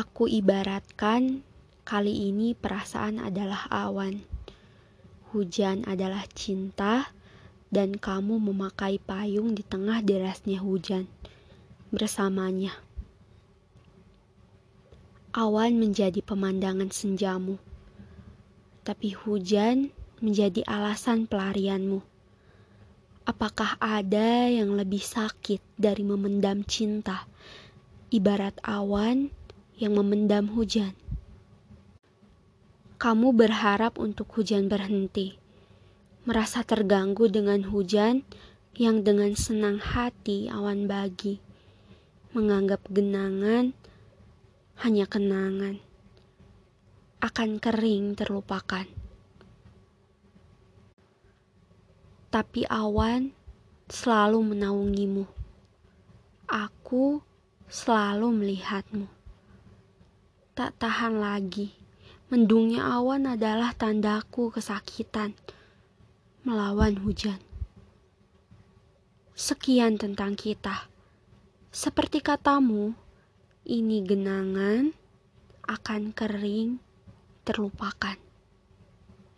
Aku ibaratkan kali ini perasaan adalah awan, hujan adalah cinta, dan kamu memakai payung di tengah derasnya hujan bersamanya. Awan menjadi pemandangan senjamu, tapi hujan menjadi alasan pelarianmu. Apakah ada yang lebih sakit dari memendam cinta, ibarat awan yang memendam hujan? Kamu berharap untuk hujan berhenti, merasa terganggu dengan hujan yang dengan senang hati awan bagi, menganggap genangan hanya kenangan, akan kering terlupakan. Tapi awan selalu menaungimu, aku selalu melihatmu. Tak tahan lagi Mendungnya awan adalah tandaku kesakitan melawan hujan. Sekian tentang kita. Seperti katamu, ini genangan akan kering terlupakan.